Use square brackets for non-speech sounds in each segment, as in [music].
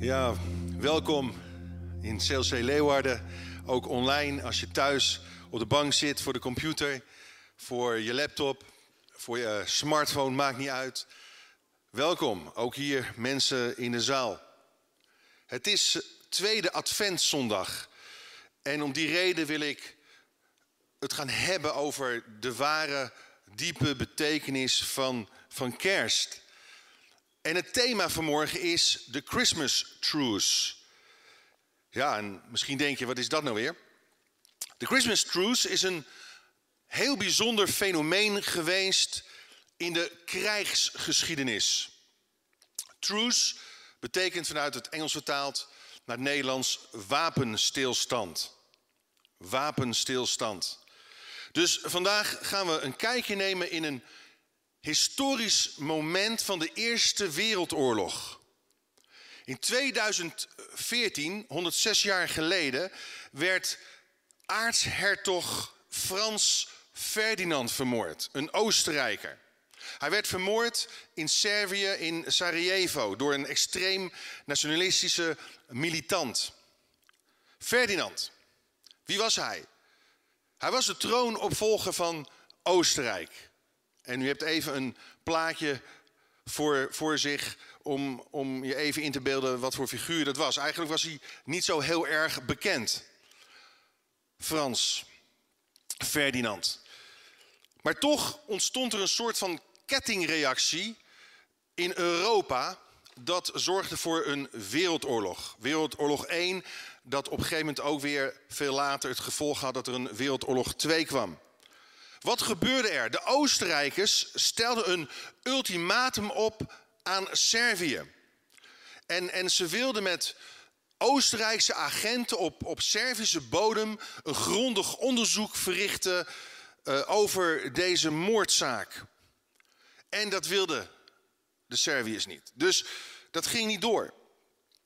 Ja, welkom in CLC Leeuwarden. Ook online als je thuis op de bank zit voor de computer, voor je laptop, voor je smartphone, maakt niet uit. Welkom, ook hier mensen in de zaal. Het is tweede adventszondag. En om die reden wil ik het gaan hebben over de ware, diepe betekenis van, van kerst. En het thema vanmorgen is de Christmas Truce. Ja, en misschien denk je, wat is dat nou weer? De Christmas Truce is een heel bijzonder fenomeen geweest in de krijgsgeschiedenis. Truce betekent vanuit het Engels vertaald naar het Nederlands wapenstilstand. Wapenstilstand. Dus vandaag gaan we een kijkje nemen in een historisch moment van de Eerste Wereldoorlog. In 2014, 106 jaar geleden, werd aartshertog Frans Ferdinand vermoord, een Oostenrijker. Hij werd vermoord in Servië, in Sarajevo, door een extreem nationalistische militant. Ferdinand, wie was hij? Hij was de troonopvolger van Oostenrijk. En u hebt even een plaatje voor, voor zich om, om je even in te beelden wat voor figuur dat was. Eigenlijk was hij niet zo heel erg bekend. Frans Ferdinand. Maar toch ontstond er een soort van kettingreactie in Europa. Dat zorgde voor een wereldoorlog. Wereldoorlog 1, dat op een gegeven moment ook weer veel later het gevolg had dat er een Wereldoorlog 2 kwam. Wat gebeurde er? De Oostenrijkers stelden een ultimatum op aan Servië. En, en ze wilden met Oostenrijkse agenten op, op Servische bodem een grondig onderzoek verrichten uh, over deze moordzaak. En dat wilden de Serviërs niet. Dus dat ging niet door.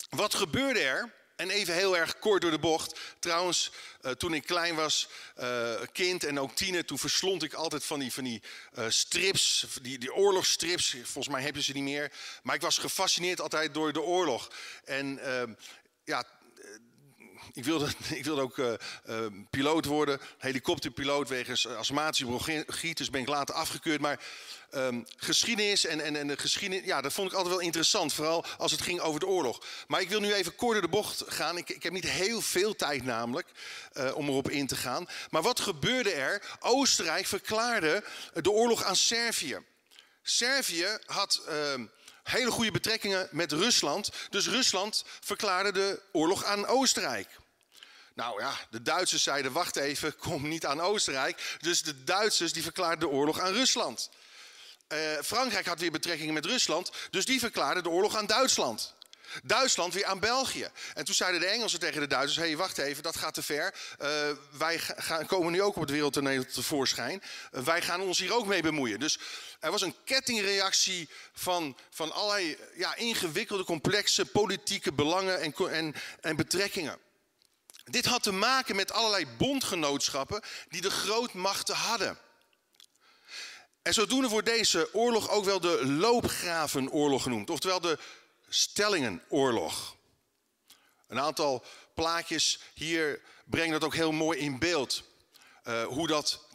Wat gebeurde er? En even heel erg kort door de bocht. Trouwens, uh, toen ik klein was, uh, kind en ook tiener, toen verslond ik altijd van die, van die uh, strips, die, die oorlogsstrips. Volgens mij heb je ze niet meer. Maar ik was gefascineerd altijd door de oorlog. En ehm, ja, ik wilde, [laughs] ik wilde ook uh, piloot worden, helikopterpiloot wegens astmatische bronchitis ben ik later afgekeurd. Maar um, geschiedenis en, en, en de geschiedenis, ja, dat vond ik altijd wel interessant. Vooral als het ging over de oorlog. Maar ik wil nu even kort de bocht gaan. Ik, ik heb niet heel veel tijd namelijk uh, om erop in te gaan. Maar wat gebeurde er? Oostenrijk verklaarde de oorlog aan Servië. Servië had ehm, hele goede betrekkingen met Rusland. Dus Rusland verklaarde de oorlog aan Oostenrijk. Nou ja, de Duitsers zeiden, wacht even, [laughs] kom niet aan Oostenrijk. Dus de Duitsers die verklaarden de oorlog aan Rusland. Uh, Frankrijk had weer betrekkingen met Rusland, dus die verklaarden de oorlog aan Duitsland. Duitsland weer aan België. En toen zeiden de Engelsen tegen de Duitsers: hé, hey, wacht even, dat gaat te ver. Uh, wij gaan, komen nu ook op het wereldtoneel tevoorschijn. Uh, wij gaan ons hier ook mee bemoeien. Dus er was een kettingreactie van, van allerlei ja, ingewikkelde, complexe politieke belangen en, en, en betrekkingen. Dit had te maken met allerlei bondgenootschappen die de grootmachten hadden. En zodoende wordt deze oorlog ook wel de loopgravenoorlog genoemd, oftewel de Stellingenoorlog. Een aantal plaatjes hier brengen dat ook heel mooi in beeld. Uh, hoe, dat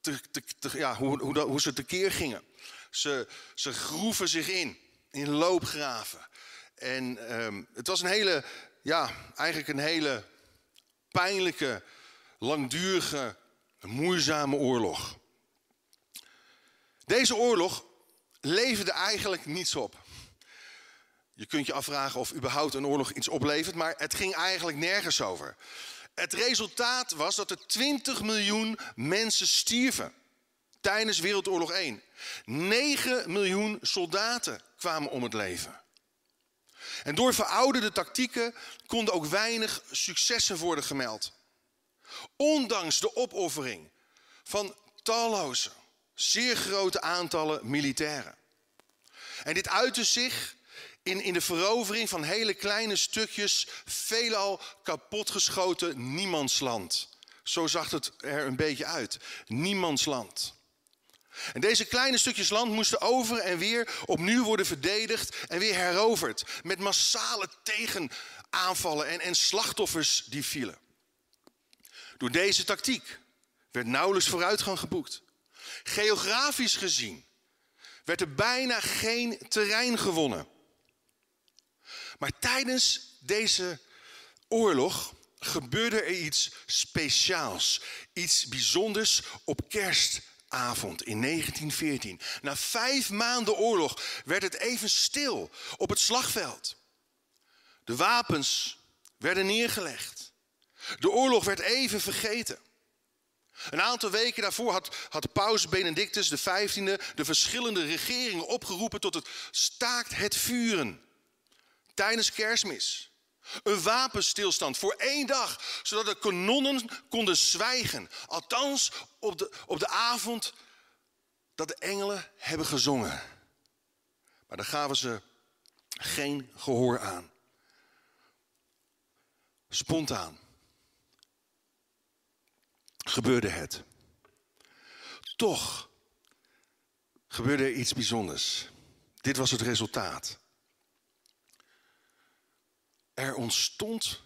te, te, ja, hoe, hoe, dat, hoe ze tekeer gingen. Ze, ze groeven zich in, in loopgraven. En um, het was een hele, ja, eigenlijk een hele pijnlijke, langdurige, moeizame oorlog. Deze oorlog leverde eigenlijk niets op. Je kunt je afvragen of überhaupt een oorlog iets oplevert, maar het ging eigenlijk nergens over. Het resultaat was dat er 20 miljoen mensen stierven tijdens Wereldoorlog 1. 9 miljoen soldaten kwamen om het leven. En door verouderde tactieken konden ook weinig successen worden gemeld. Ondanks de opoffering van talloze, zeer grote aantallen militairen. En dit uitte zich in, in de verovering van hele kleine stukjes, veelal kapotgeschoten niemandsland. Zo zag het er een beetje uit. Niemandsland. En deze kleine stukjes land moesten over en weer opnieuw worden verdedigd en weer heroverd. Met massale tegenaanvallen en, en slachtoffers die vielen. Door deze tactiek werd nauwelijks vooruitgang geboekt. Geografisch gezien werd er bijna geen terrein gewonnen. Maar tijdens deze oorlog gebeurde er iets speciaals, iets bijzonders op kerstavond in 1914. Na vijf maanden oorlog werd het even stil op het slagveld. De wapens werden neergelegd. De oorlog werd even vergeten. Een aantal weken daarvoor had, had paus Benedictus XV de verschillende regeringen opgeroepen tot het staakt het vuren tijdens kerstmis. Een wapenstilstand voor één dag, zodat de kanonnen konden zwijgen. Althans op de, op de avond dat de engelen hebben gezongen. Maar daar gaven ze geen gehoor aan. Spontaan gebeurde het. Toch gebeurde er iets bijzonders. Dit was het resultaat. Er ontstond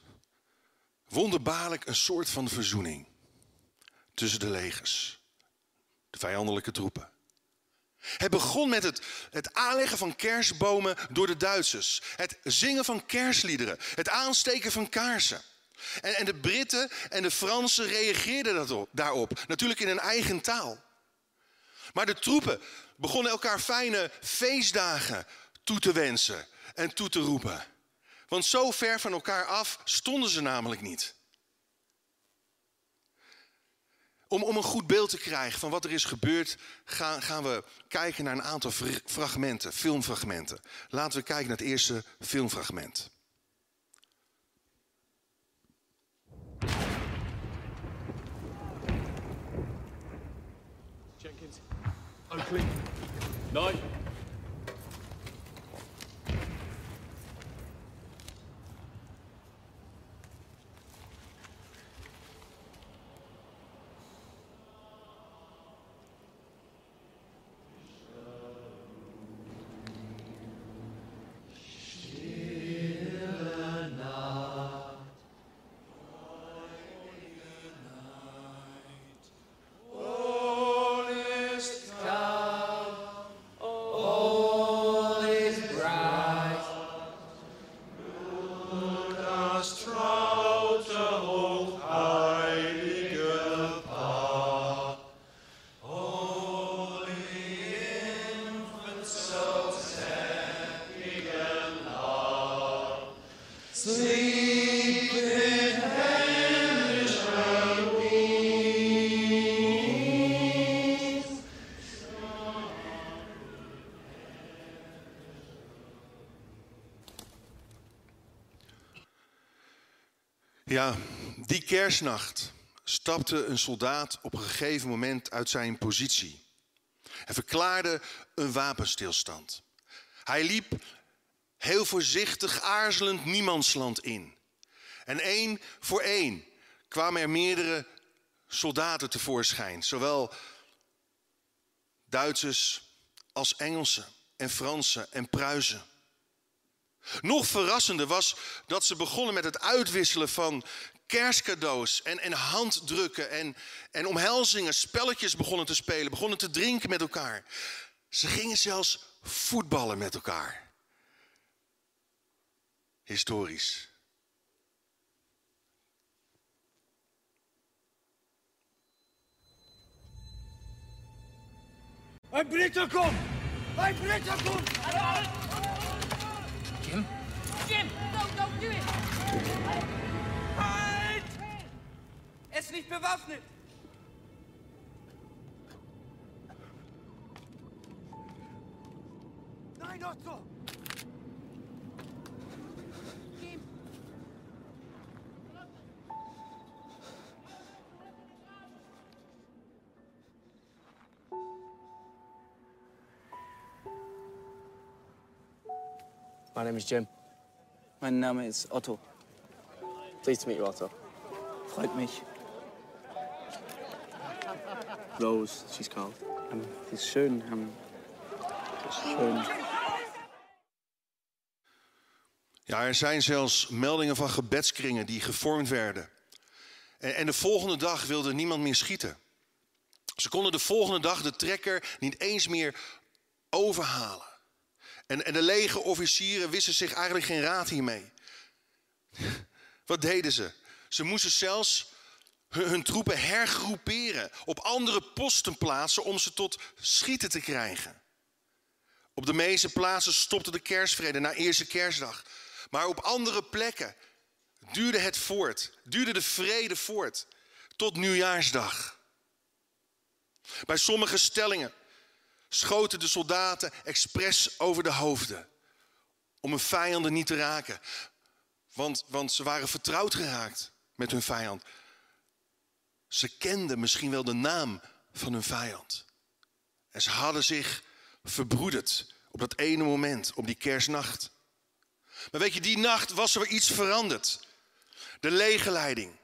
wonderbaarlijk een soort van verzoening tussen de legers, de vijandelijke troepen. Het begon met het, het aanleggen van kerstbomen door de Duitsers, het zingen van kerstliederen, het aansteken van kaarsen. En, en de Britten en de Fransen reageerden daarop, natuurlijk in hun eigen taal. Maar de troepen begonnen elkaar fijne feestdagen toe te wensen en toe te roepen. Want zo ver van elkaar af stonden ze namelijk niet. Om, om een goed beeld te krijgen van wat er is gebeurd, gaan, gaan we kijken naar een aantal fragmenten, filmfragmenten. Laten we kijken naar het eerste filmfragment. Jenkins, Oakley, Knight. Ja, die kerstnacht stapte een soldaat op een gegeven moment uit zijn positie. en verklaarde een wapenstilstand. Hij liep heel voorzichtig, aarzelend niemandsland in. En één voor één kwamen er meerdere soldaten tevoorschijn. Zowel Duitsers als Engelsen en Fransen en Pruisen. Nog verrassender was dat ze begonnen met het uitwisselen van kerstcadeaus en, en handdrukken en, en omhelzingen, spelletjes begonnen te spelen, begonnen te drinken met elkaar. Ze gingen zelfs voetballen met elkaar. Historisch. Een Britten komt! Een Britten komt! Jim? Jim, no, don't do it! Halt! Er ist nicht bewaffnet! Nein, Otto! My name is Jim. Mein Name ist Otto. Pleased to meet you, Otto. Freut mich. Rose, she's called. Ähm, es ist schön. Ist schön. Ja, er zijn zelfs meldingen van gebedskringen die gevormd werden. En, en de volgende dag wilde niemand meer schieten. Ze konden de volgende dag de trekker niet eens meer overhalen. En, en de lege officieren wisten zich eigenlijk geen raad hiermee. Wat deden ze? Ze moesten zelfs hun, hun troepen hergroeperen, op andere posten plaatsen om ze tot schieten te krijgen. Op de meeste plaatsen stopte de kerstvrede na eerste kerstdag. Maar op andere plekken duurde het voort, duurde de vrede voort tot nieuwjaarsdag. Bij sommige stellingen schoten de soldaten expres over de hoofden om hun vijanden niet te raken. Want, want ze waren vertrouwd geraakt met hun vijand. Ze kenden misschien wel de naam van hun vijand. En ze hadden zich verbroederd op dat ene moment, op die kerstnacht. Maar weet je, die nacht was er iets veranderd. De legerleiding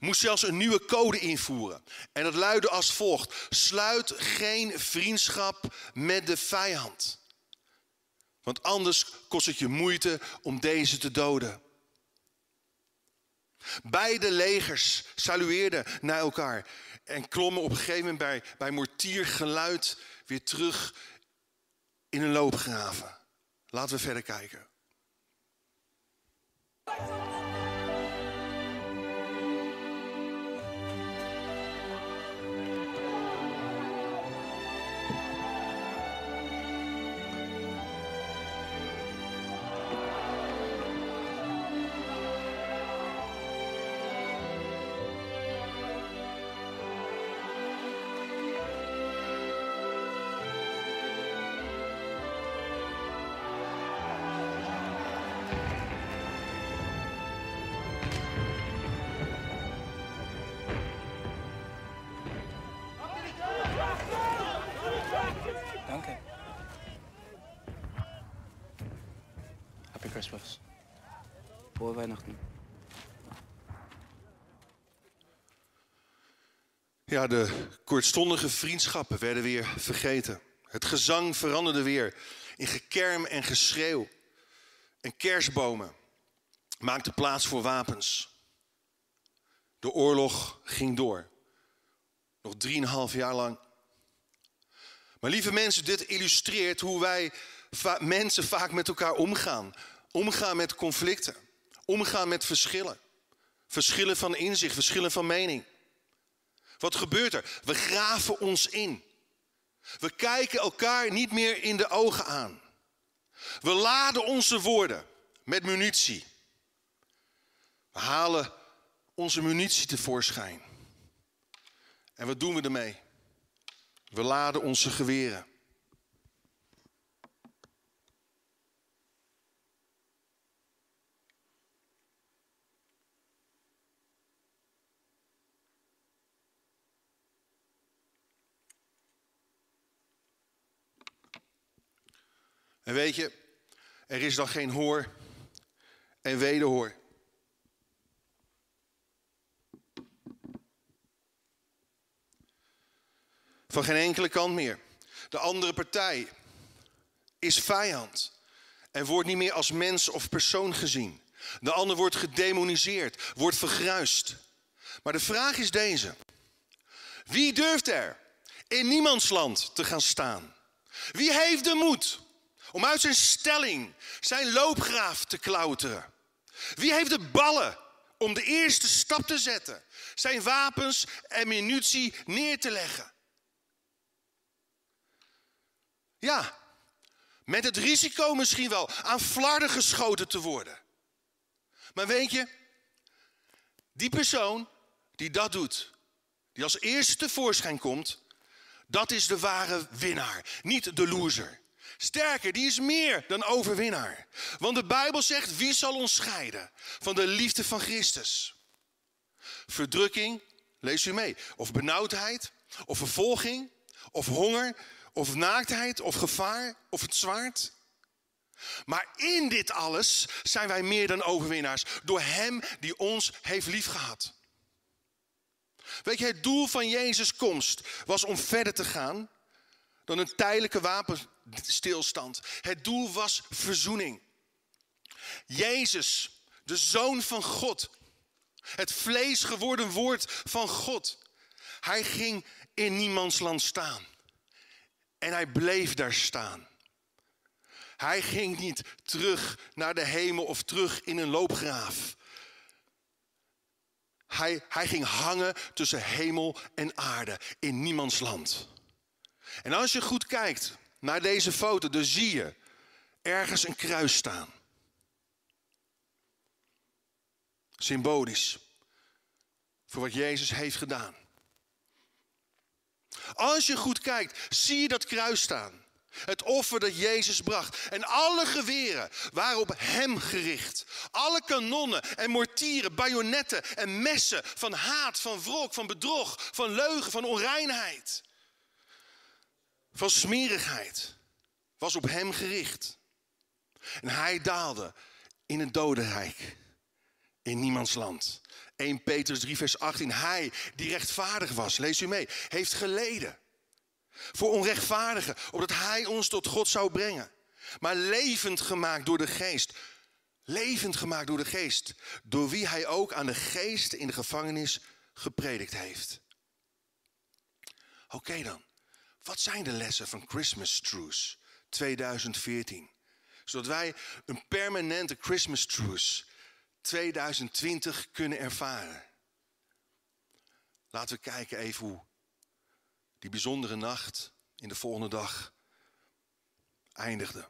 moest zelfs een nieuwe code invoeren. En dat luidde als volgt: sluit geen vriendschap met de vijand. Want anders kost het je moeite om deze te doden. Beide legers salueerden naar elkaar en klommen op een gegeven moment bij, bij mortiergeluid weer terug in een loopgraven. Laten we verder kijken. Ja, de kortstondige vriendschappen werden weer vergeten. Het gezang veranderde weer in gekerm en geschreeuw. En kerstbomen maakten plaats voor wapens. De oorlog ging door. Nog drieënhalf jaar lang. Maar lieve mensen, dit illustreert hoe wij mensen vaak met elkaar omgaan. Omgaan met conflicten. Omgaan met verschillen. Verschillen van inzicht, verschillen van mening. Wat gebeurt er? We graven ons in. We kijken elkaar niet meer in de ogen aan. We laden onze woorden met munitie. We halen onze munitie tevoorschijn. En wat doen we ermee? We laden onze geweren. En weet je, er is dan geen hoor en wederhoor. Van geen enkele kant meer. De andere partij is vijand en wordt niet meer als mens of persoon gezien. De ander wordt gedemoniseerd, wordt vergruist. Maar de vraag is deze. Wie durft er in niemands land te gaan staan? Wie heeft de moed om uit zijn stelling zijn loopgraaf te klauteren? Wie heeft de ballen om de eerste stap te zetten, zijn wapens en munitie neer te leggen? Ja, met het risico misschien wel aan flarden geschoten te worden. Maar weet je, die persoon die dat doet, die als eerste tevoorschijn komt, dat is de ware winnaar, niet de loser. Sterker, die is meer dan overwinnaar. Want de Bijbel zegt, wie zal ons scheiden van de liefde van Christus? Verdrukking, lees u mee, of benauwdheid, of vervolging, of honger, of naaktheid, of gevaar, of het zwaard. Maar in dit alles zijn wij meer dan overwinnaars door Hem die ons heeft liefgehad. Weet je, het doel van Jezus' komst was om verder te gaan dan een tijdelijke wapenstilstand. Het doel was verzoening. Jezus, de Zoon van God, het vlees geworden woord van God. Hij ging in niemands land staan. En hij bleef daar staan. Hij ging niet terug naar de hemel of terug in een loopgraaf. Hij, hij ging hangen tussen hemel en aarde in niemands land. En als je goed kijkt naar deze foto, dan zie je ergens een kruis staan. Symbolisch voor wat Jezus heeft gedaan. Als je goed kijkt, zie je dat kruis staan. Het offer dat Jezus bracht. En alle geweren waren op hem gericht. Alle kanonnen en mortieren, bajonetten en messen van haat, van wrok, van bedrog, van leugen, van onreinheid. Van smerigheid was op hem gericht. En hij daalde in het dodenrijk, in niemands land. 1 Petrus 3, vers 18. Hij die rechtvaardig was, lees u mee, heeft geleden voor onrechtvaardigen, opdat hij ons tot God zou brengen. Maar levend gemaakt door de geest. Levend gemaakt door de geest. Door wie hij ook aan de geest in de gevangenis gepredikt heeft. Oké dan, wat zijn de lessen van Christmas Truce 2014? Zodat wij een permanente Christmas Truce 2020 kunnen ervaren. Laten we kijken even hoe die bijzondere nacht in de volgende dag eindigde.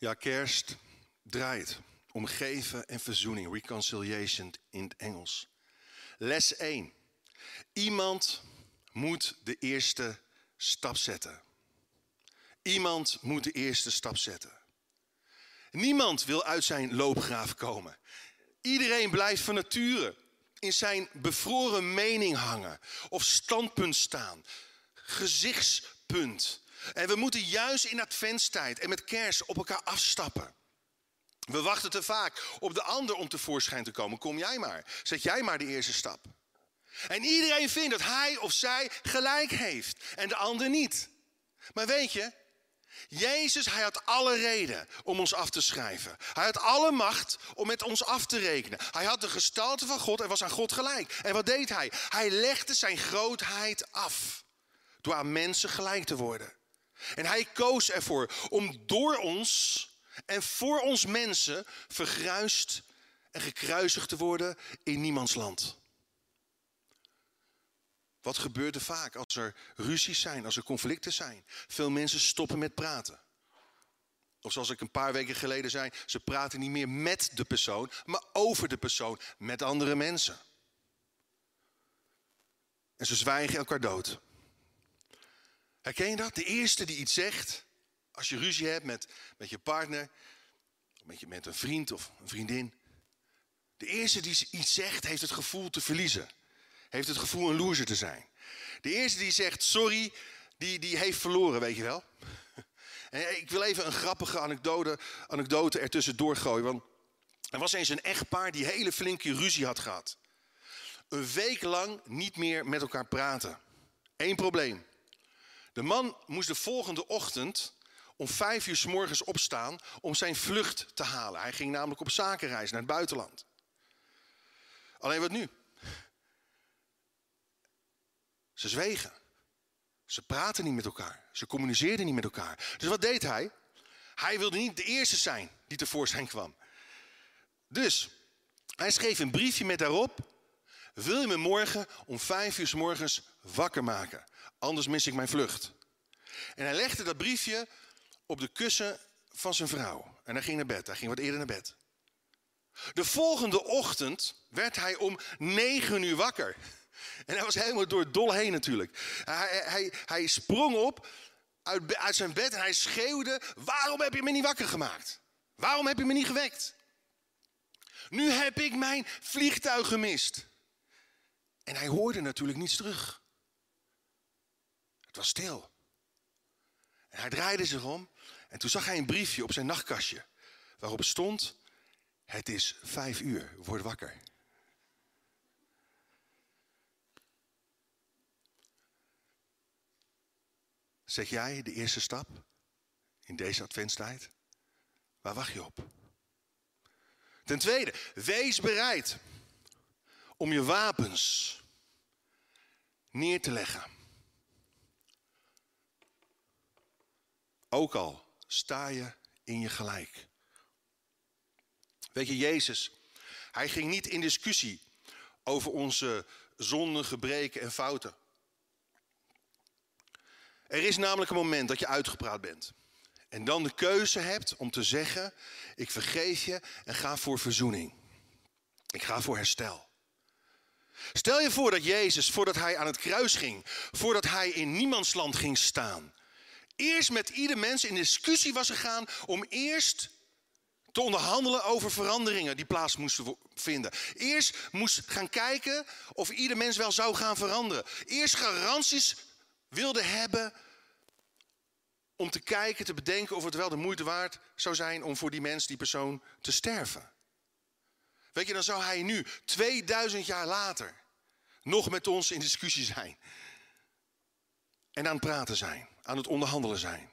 Ja, kerst draait om geven en verzoening, reconciliation in het Engels. Les 1. Iemand moet de eerste stap zetten. Iemand moet de eerste stap zetten. Niemand wil uit zijn loopgraaf komen. Iedereen blijft van nature in zijn bevroren mening hangen of standpunt staan, gezichtspunt. En we moeten juist in adventstijd en met kerst op elkaar afstappen. We wachten te vaak op de ander om tevoorschijn te komen. Kom jij maar. Zet jij maar de eerste stap. En iedereen vindt dat hij of zij gelijk heeft en de ander niet. Maar weet je, Jezus, hij had alle reden om ons af te schrijven. Hij had alle macht om met ons af te rekenen. Hij had de gestalte van God en was aan God gelijk. En wat deed hij? Hij legde zijn grootheid af door aan mensen gelijk te worden. En hij koos ervoor om door ons en voor ons mensen vergruist en gekruisigd te worden in niemands land. Wat gebeurt er vaak als er ruzies zijn, als er conflicten zijn? Veel mensen stoppen met praten. Of zoals ik een paar weken geleden zei, ze praten niet meer met de persoon, maar over de persoon, met andere mensen. En ze zwijgen elkaar dood. Herken je dat? De eerste die iets zegt, als je ruzie hebt met, met je partner, met, je, met een vriend of een vriendin. De eerste die iets zegt, heeft het gevoel te verliezen. Heeft het gevoel een loser te zijn. De eerste die zegt sorry, die, die heeft verloren, weet je wel. [laughs] Ik wil even een grappige anekdote, anekdote ertussen doorgooien. Want er was eens een echtpaar die hele flinke ruzie had gehad. Een week lang niet meer met elkaar praten. Eén probleem. De man moest de volgende ochtend om vijf uur s morgens opstaan om zijn vlucht te halen. Hij ging namelijk op zakenreis naar het buitenland. Alleen wat nu? Ze zwegen. Ze praten niet met elkaar. Ze communiceerden niet met elkaar. Dus wat deed hij? Hij wilde niet de eerste zijn die tevoorschijn kwam. Dus hij schreef een briefje met daarop: Wil je me morgen om vijf uur s morgens wakker maken? Anders mis ik mijn vlucht. En hij legde dat briefje op de kussen van zijn vrouw. En hij ging naar bed. Hij ging wat eerder naar bed. De volgende ochtend werd hij om negen uur wakker. En hij was helemaal door het dol heen natuurlijk. Hij, hij, hij sprong op. uit, uit zijn bed en hij schreeuwde: Waarom heb je me niet wakker gemaakt? Waarom heb je me niet gewekt? Nu heb ik mijn vliegtuig gemist. En hij hoorde natuurlijk niets terug. Het was stil. En hij draaide zich om en toen zag hij een briefje op zijn nachtkastje waarop stond: Het is vijf uur, word wakker. Zet jij de eerste stap in deze adventstijd? Waar wacht je op? Ten tweede, wees bereid om je wapens neer te leggen. Ook al sta je in je gelijk. Weet je, Jezus, hij ging niet in discussie over onze zonden, gebreken en fouten. Er is namelijk een moment dat je uitgepraat bent. En dan de keuze hebt om te zeggen: Ik vergeef je en ga voor verzoening. Ik ga voor herstel. Stel je voor dat Jezus, voordat hij aan het kruis ging, voordat hij in niemandsland ging staan, eerst met ieder mens in discussie was gegaan om eerst te onderhandelen over veranderingen die plaats moesten vinden. Eerst moest gaan kijken of ieder mens wel zou gaan veranderen. Eerst garanties wilde hebben om te kijken, te bedenken of het wel de moeite waard zou zijn om voor die mens, die persoon, te sterven. Weet je, dan zou hij nu, 2000 jaar later, nog met ons in discussie zijn. En aan het praten zijn, aan het onderhandelen zijn.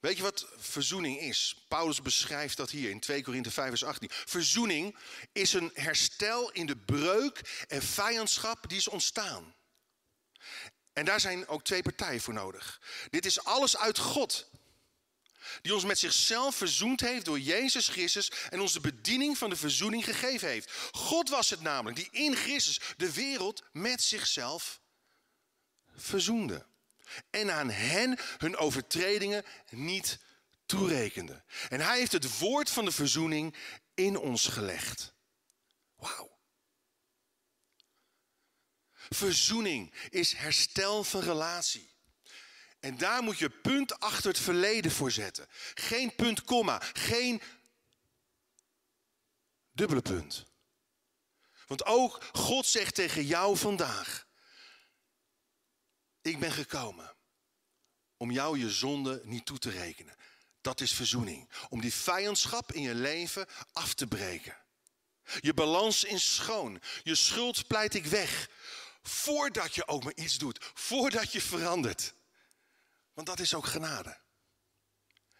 Weet je wat verzoening is? Paulus beschrijft dat hier in 2 Korinthe 5 vers 18. Verzoening is een herstel in de breuk en vijandschap die is ontstaan. En daar zijn ook twee partijen voor nodig. Dit is alles uit God. Die ons met zichzelf verzoend heeft door Jezus Christus en ons de bediening van de verzoening gegeven heeft. God was het namelijk die in Christus de wereld met zichzelf verzoende. En aan hen hun overtredingen niet toerekende. En hij heeft het woord van de verzoening in ons gelegd. Wauw. Verzoening is herstel van relatie. En daar moet je punt achter het verleden voor zetten. Geen punt, komma. Geen dubbele punt. Want ook God zegt tegen jou vandaag: Ik ben gekomen om jou je zonde niet toe te rekenen. Dat is verzoening. Om die vijandschap in je leven af te breken. Je balans is schoon. Je schuld pleit ik weg. Voordat je ook maar iets doet. Voordat je verandert. Want dat is ook genade.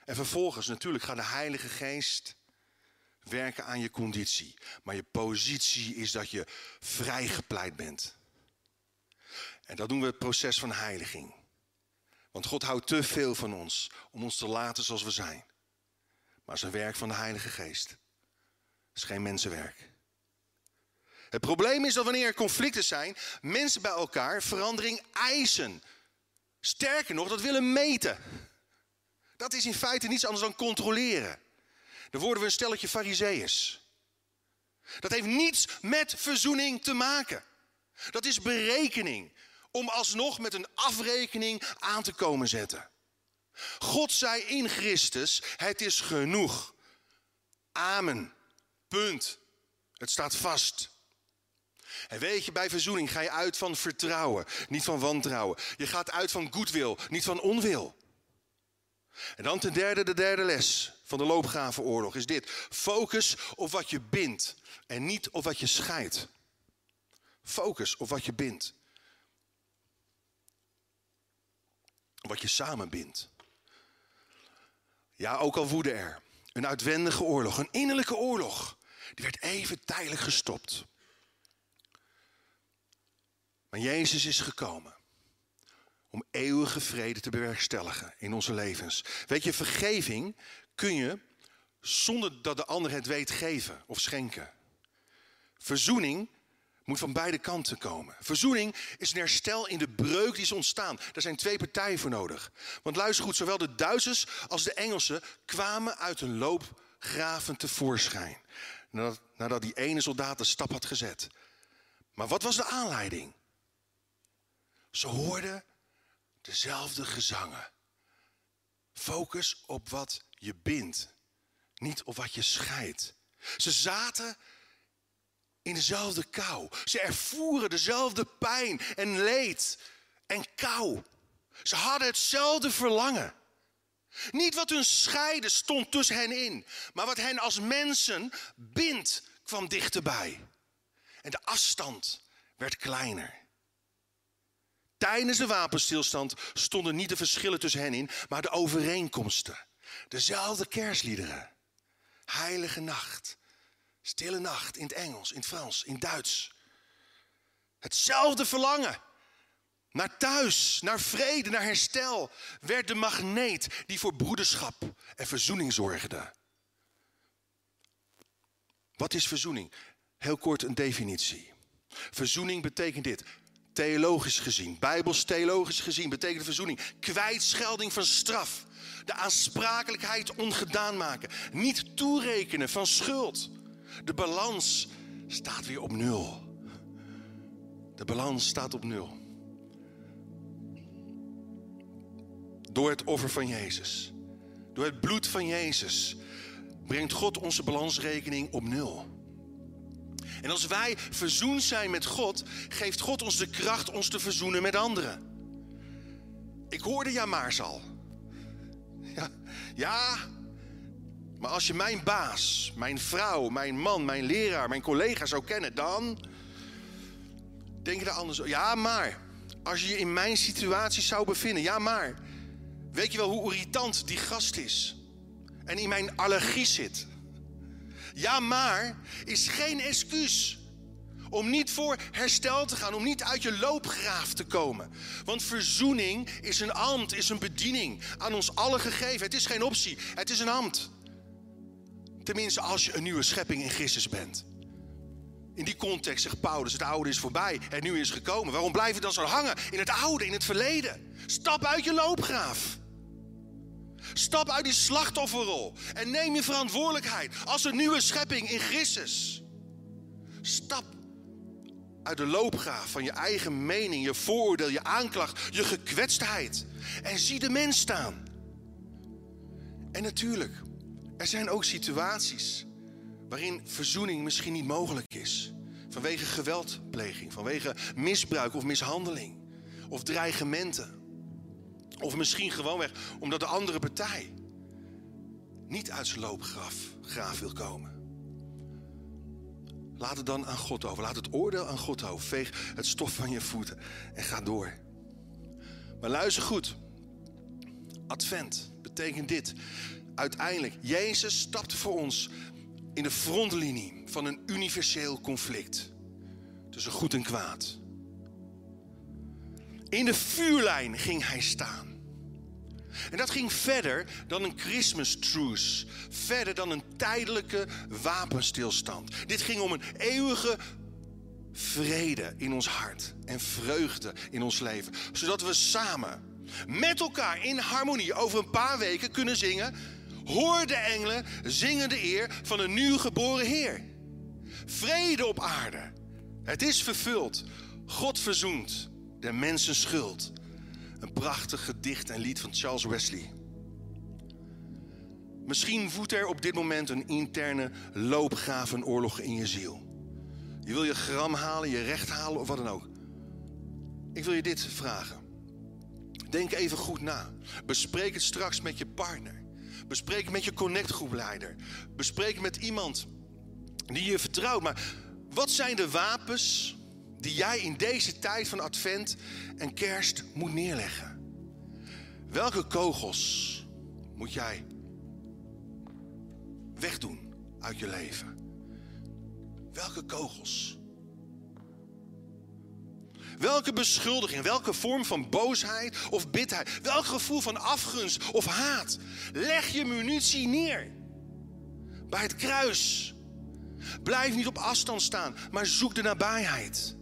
En vervolgens natuurlijk gaat de Heilige Geest werken aan je conditie. Maar je positie is dat je vrijgepleit bent. En dat doen we het proces van heiliging. Want God houdt te veel van ons om ons te laten zoals we zijn. Maar het is een werk van de Heilige Geest. Is geen mensenwerk. Het probleem is dat wanneer er conflicten zijn, mensen bij elkaar verandering eisen. Sterker nog, dat willen meten. Dat is in feite niets anders dan controleren. Dan worden we een stelletje fariseeërs. Dat heeft niets met verzoening te maken. Dat is berekening. Om alsnog met een afrekening aan te komen zetten. God zei in Christus, het is genoeg. Amen. Punt. Het staat vast. En weet je, bij verzoening ga je uit van vertrouwen, niet van wantrouwen. Je gaat uit van goedwil, niet van onwil. En dan ten derde, de derde les van de loopgravenoorlog is dit. Focus op wat je bindt en niet op wat je scheidt. Focus op wat je bindt. Wat je samenbindt. Ja, ook al woedde er. Een uitwendige oorlog, een innerlijke oorlog. Die werd even tijdelijk gestopt. Jezus is gekomen om eeuwige vrede te bewerkstelligen in onze levens. Weet je, vergeving kun je zonder dat de ander het weet geven of schenken. Verzoening moet van beide kanten komen. Verzoening is een herstel in de breuk die is ontstaan. Daar zijn twee partijen voor nodig. Want luister goed, zowel de Duitsers als de Engelsen kwamen uit hun loopgraven tevoorschijn. Nadat, nadat die ene soldaat de stap had gezet. Maar wat was de aanleiding? Ze hoorden dezelfde gezangen. Focus op wat je bindt, niet op wat je scheidt. Ze zaten in dezelfde kou. Ze ervoeren dezelfde pijn en leed en kou. Ze hadden hetzelfde verlangen. Niet wat hun scheiden stond tussen hen in, maar wat hen als mensen bindt kwam dichterbij. En de afstand werd kleiner. Tijdens de wapenstilstand stonden niet de verschillen tussen hen in, maar de overeenkomsten. Dezelfde kerstliederen. Heilige nacht, stille nacht in het Engels, in het Frans, in het Duits. Hetzelfde verlangen. Naar thuis, naar vrede, naar herstel werd de magneet die voor broederschap en verzoening zorgde. Wat is verzoening? Heel kort een definitie. Verzoening betekent dit. Theologisch gezien, bijbels theologisch gezien, betekent verzoening kwijtschelding van straf. De aansprakelijkheid ongedaan maken. Niet toerekenen van schuld. De balans staat weer op nul. De balans staat op nul. Door het offer van Jezus. Door het bloed van Jezus brengt God onze balansrekening op nul. En als wij verzoend zijn met God, geeft God ons de kracht ons te verzoenen met anderen. Ik hoorde ja maar al. Ja, ja, maar als je mijn baas, mijn vrouw, mijn man, mijn leraar, mijn collega zou kennen, dan denk je daar anders over. Ja, maar als je je in mijn situatie zou bevinden, ja, maar weet je wel hoe irritant die gast is en in mijn allergie zit? Ja, maar is geen excuus om niet voor herstel te gaan, om niet uit je loopgraaf te komen. Want verzoening is een ambt, is een bediening aan ons allen gegeven. Het is geen optie, het is een ambt. Tenminste, als je een nieuwe schepping in Christus bent. In die context zegt Paulus: het oude is voorbij en nu is gekomen. Waarom blijf je dan zo hangen in het oude, in het verleden? Stap uit je loopgraaf. Stap uit die slachtofferrol en neem je verantwoordelijkheid als een nieuwe schepping in Christus. Stap uit de loopgraaf van je eigen mening, je vooroordeel, je aanklacht, je gekwetstheid. En zie de mens staan. En natuurlijk, er zijn ook situaties waarin verzoening misschien niet mogelijk is. Vanwege geweldpleging, vanwege misbruik of mishandeling. Of dreigementen. Of misschien gewoonweg omdat de andere partij niet uit zijn loopgraaf graaf wil komen. Laat het dan aan God over. Laat het oordeel aan God over. Veeg het stof van je voeten en ga door. Maar luister goed. Advent betekent dit. Uiteindelijk, Jezus stapte voor ons in de frontlinie van een universeel conflict. Tussen goed en kwaad. In de vuurlijn ging hij staan. En dat ging verder dan een Christmas truce. Verder dan een tijdelijke wapenstilstand. Dit ging om een eeuwige vrede in ons hart en vreugde in ons leven. Zodat we samen met elkaar in harmonie over een paar weken kunnen zingen. Hoor de engelen zingen de eer van een nieuw geboren Heer. Vrede op aarde. Het is vervuld. God verzoent de mensen schuld. Een prachtig gedicht en lied van Charles Wesley. Misschien voedt er op dit moment een interne loopgravenoorlog in je ziel. Je wil je gram halen, je recht halen of wat dan ook. Ik wil je dit vragen. Denk even goed na. Bespreek het straks met je partner. Bespreek het met je connectgroepleider. Bespreek het met iemand die je vertrouwt. Maar wat zijn de wapens die jij in deze tijd van advent en kerst moet neerleggen? Welke kogels moet jij wegdoen uit je leven? Welke kogels? Welke beschuldiging, welke vorm van boosheid of bitterheid, welk gevoel van afgunst of haat, leg je munitie neer bij het kruis. Blijf niet op afstand staan, maar zoek de nabijheid.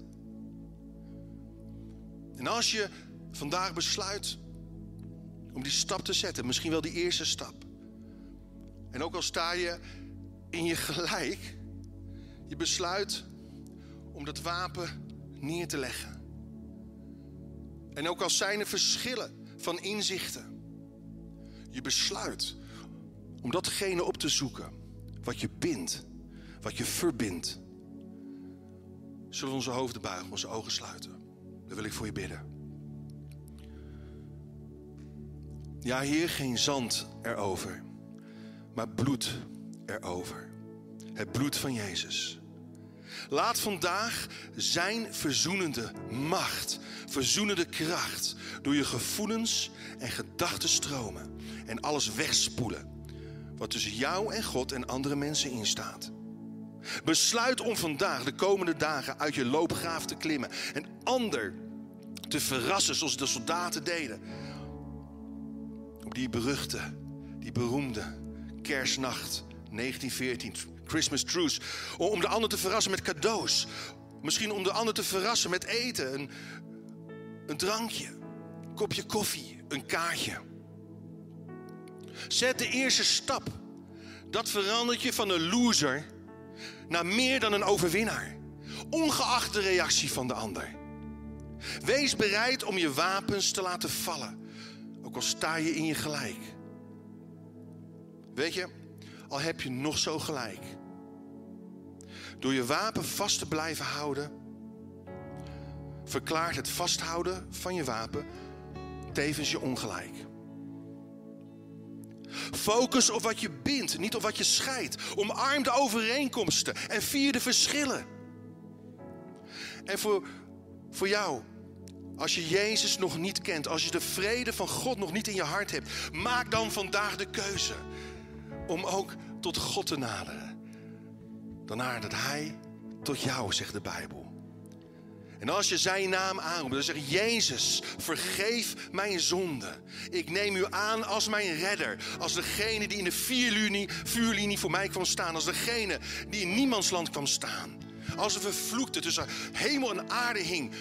En als je vandaag besluit om die stap te zetten, misschien wel die eerste stap. En ook al sta je in je gelijk, je besluit om dat wapen neer te leggen. En ook al zijn er verschillen van inzichten, je besluit om datgene op te zoeken wat je bindt, wat je verbindt. Zullen we onze hoofden buigen, onze ogen sluiten? Dan wil ik voor je bidden. Ja, Heer, geen zand erover, maar bloed erover. Het bloed van Jezus. Laat vandaag zijn verzoenende macht, verzoenende kracht door je gevoelens en gedachten stromen en alles wegspoelen wat tussen jou en God en andere mensen instaat. Besluit om vandaag, de komende dagen, uit je loopgraaf te klimmen en ander te verrassen zoals de soldaten deden. Op die beruchte, die beroemde kerstnacht 1914, Christmas Truce. Om de ander te verrassen met cadeaus. Misschien om de ander te verrassen met eten, een, een drankje, een kopje koffie, een kaartje. Zet de eerste stap. Dat verandert je van een loser naar meer dan een overwinnaar. Ongeacht de reactie van de ander. Wees bereid om je wapens te laten vallen. Ook al sta je in je gelijk. Weet je, al heb je nog zo gelijk. Door je wapen vast te blijven houden, verklaart het vasthouden van je wapen tevens je ongelijk. Focus op wat je bindt, niet op wat je scheidt. Omarm de overeenkomsten en vier de verschillen. En voor, voor jou, als je Jezus nog niet kent, als je de vrede van God nog niet in je hart hebt, maak dan vandaag de keuze om ook tot God te naderen. Dan nadert Hij tot jou, zegt de Bijbel. En als je zijn naam aanroept, dan zeg je, Jezus, vergeef mijn zonde. Ik neem u aan als mijn redder. Als degene die in de vuurlinie, vuurlinie voor mij kwam staan. Als degene die in niemandsland kwam staan. Als een vervloekte tussen hemel en aarde hing.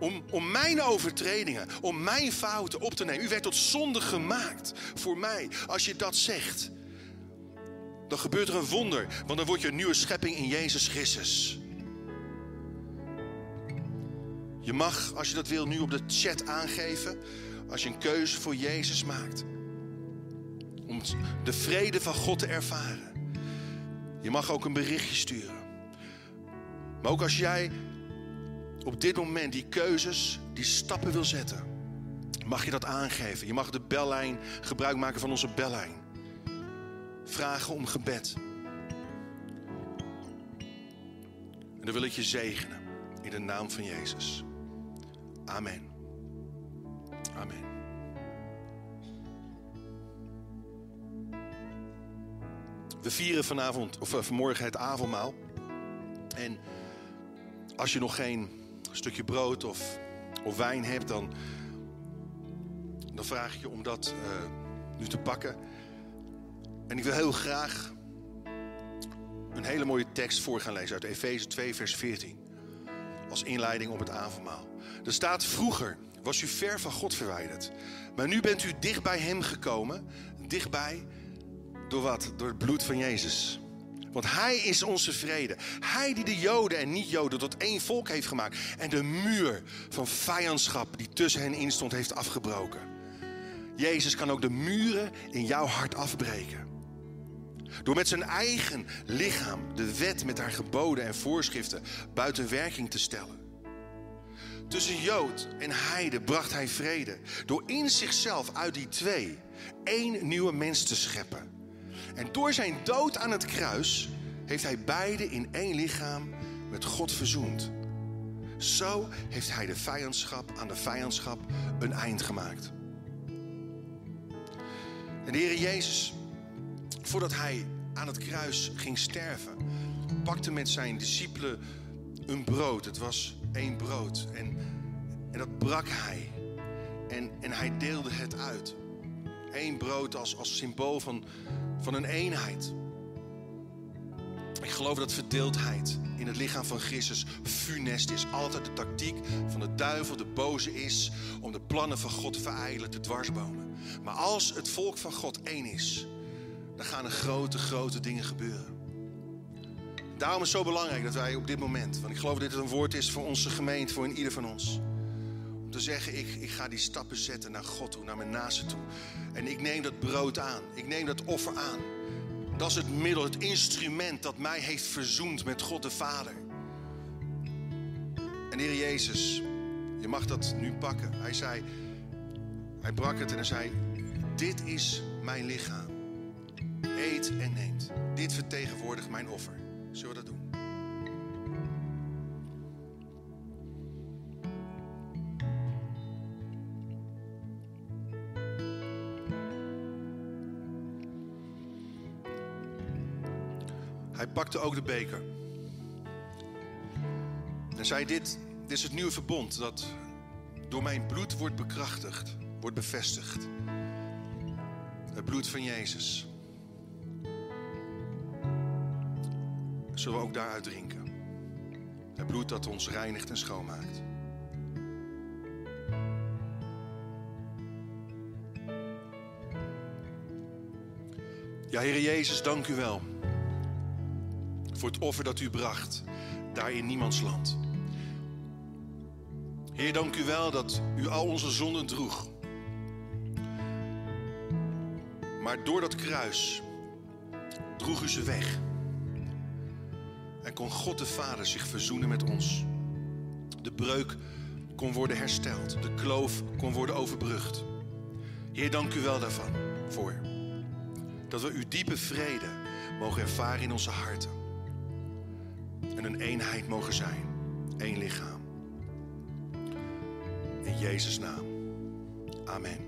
Om, om mijn overtredingen, om mijn fouten op te nemen. U werd tot zonde gemaakt voor mij. Als je dat zegt, dan gebeurt er een wonder. Want dan word je een nieuwe schepping in Jezus Christus. Je mag, als je dat wil, nu op de chat aangeven. Als je een keuze voor Jezus maakt. Om de vrede van God te ervaren. Je mag ook een berichtje sturen. Maar ook als jij op dit moment die keuzes, die stappen wil zetten. Mag je dat aangeven. Je mag de bellijn gebruik maken van onze bellijn. Vragen om gebed. En dan wil ik je zegenen in de naam van Jezus. Amen. Amen. We vieren vanavond, of vanmorgen het avondmaal. En als je nog geen stukje brood of, of wijn hebt, dan, dan vraag ik je om dat uh, nu te pakken. En ik wil heel graag een hele mooie tekst voor gaan lezen uit Efeze 2, vers 14. Als inleiding op het avondmaal. Er staat vroeger was u ver van God verwijderd. Maar nu bent u dicht bij Hem gekomen. Dichtbij door wat? Door het bloed van Jezus. Want Hij is onze vrede. Hij die de Joden en niet-Joden tot één volk heeft gemaakt. En de muur van vijandschap die tussen hen instond heeft afgebroken. Jezus kan ook de muren in jouw hart afbreken. Door met zijn eigen lichaam de wet met haar geboden en voorschriften buiten werking te stellen. Tussen Jood en Heide bracht hij vrede. Door in zichzelf uit die twee één nieuwe mens te scheppen. En door zijn dood aan het kruis heeft hij beide in één lichaam met God verzoend. Zo heeft hij de vijandschap aan de vijandschap een eind gemaakt. En de Heer Jezus, voordat hij aan het kruis ging sterven, pakte met zijn discipelen een brood. Het was één brood. En, en dat brak hij. En, en hij deelde het uit. Eén brood als, als symbool van, van een eenheid. Ik geloof dat verdeeldheid in het lichaam van Christus funest is. Altijd de tactiek van de duivel, de boze is om de plannen van God te verijdelen, te dwarsbomen. Maar als het volk van God één is, dan gaan grote, grote dingen gebeuren. Daarom is het zo belangrijk dat wij op dit moment, want ik geloof dat dit een woord is voor onze gemeente, voor ieder van ons. Om te zeggen, ik, ik ga die stappen zetten naar God toe, naar mijn naasten toe. En ik neem dat brood aan, ik neem dat offer aan. Dat is het middel, het instrument dat mij heeft verzoend met God de Vader. En Heer Jezus, je mag dat nu pakken. Hij zei, hij brak het en hij zei, dit is mijn lichaam. Eet en neemt. Dit vertegenwoordigt mijn offer. Zullen we dat doen? Hij pakte ook de beker. En zei: dit, dit is het nieuwe verbond dat door mijn bloed wordt bekrachtigd, wordt bevestigd. Het bloed van Jezus. Zullen we ook daaruit drinken? Het bloed dat ons reinigt en schoonmaakt. Ja, Heer Jezus, dank u wel voor het offer dat u bracht daar in niemands land. Heer, dank u wel dat u al onze zonden droeg. Maar door dat kruis droeg u ze weg. Kon God de Vader zich verzoenen met ons. De breuk kon worden hersteld. De kloof kon worden overbrugd. Heer, dank u wel daarvan voor. Dat we uw diepe vrede mogen ervaren in onze harten. En een eenheid mogen zijn. Eén lichaam. In Jezus' naam. Amen.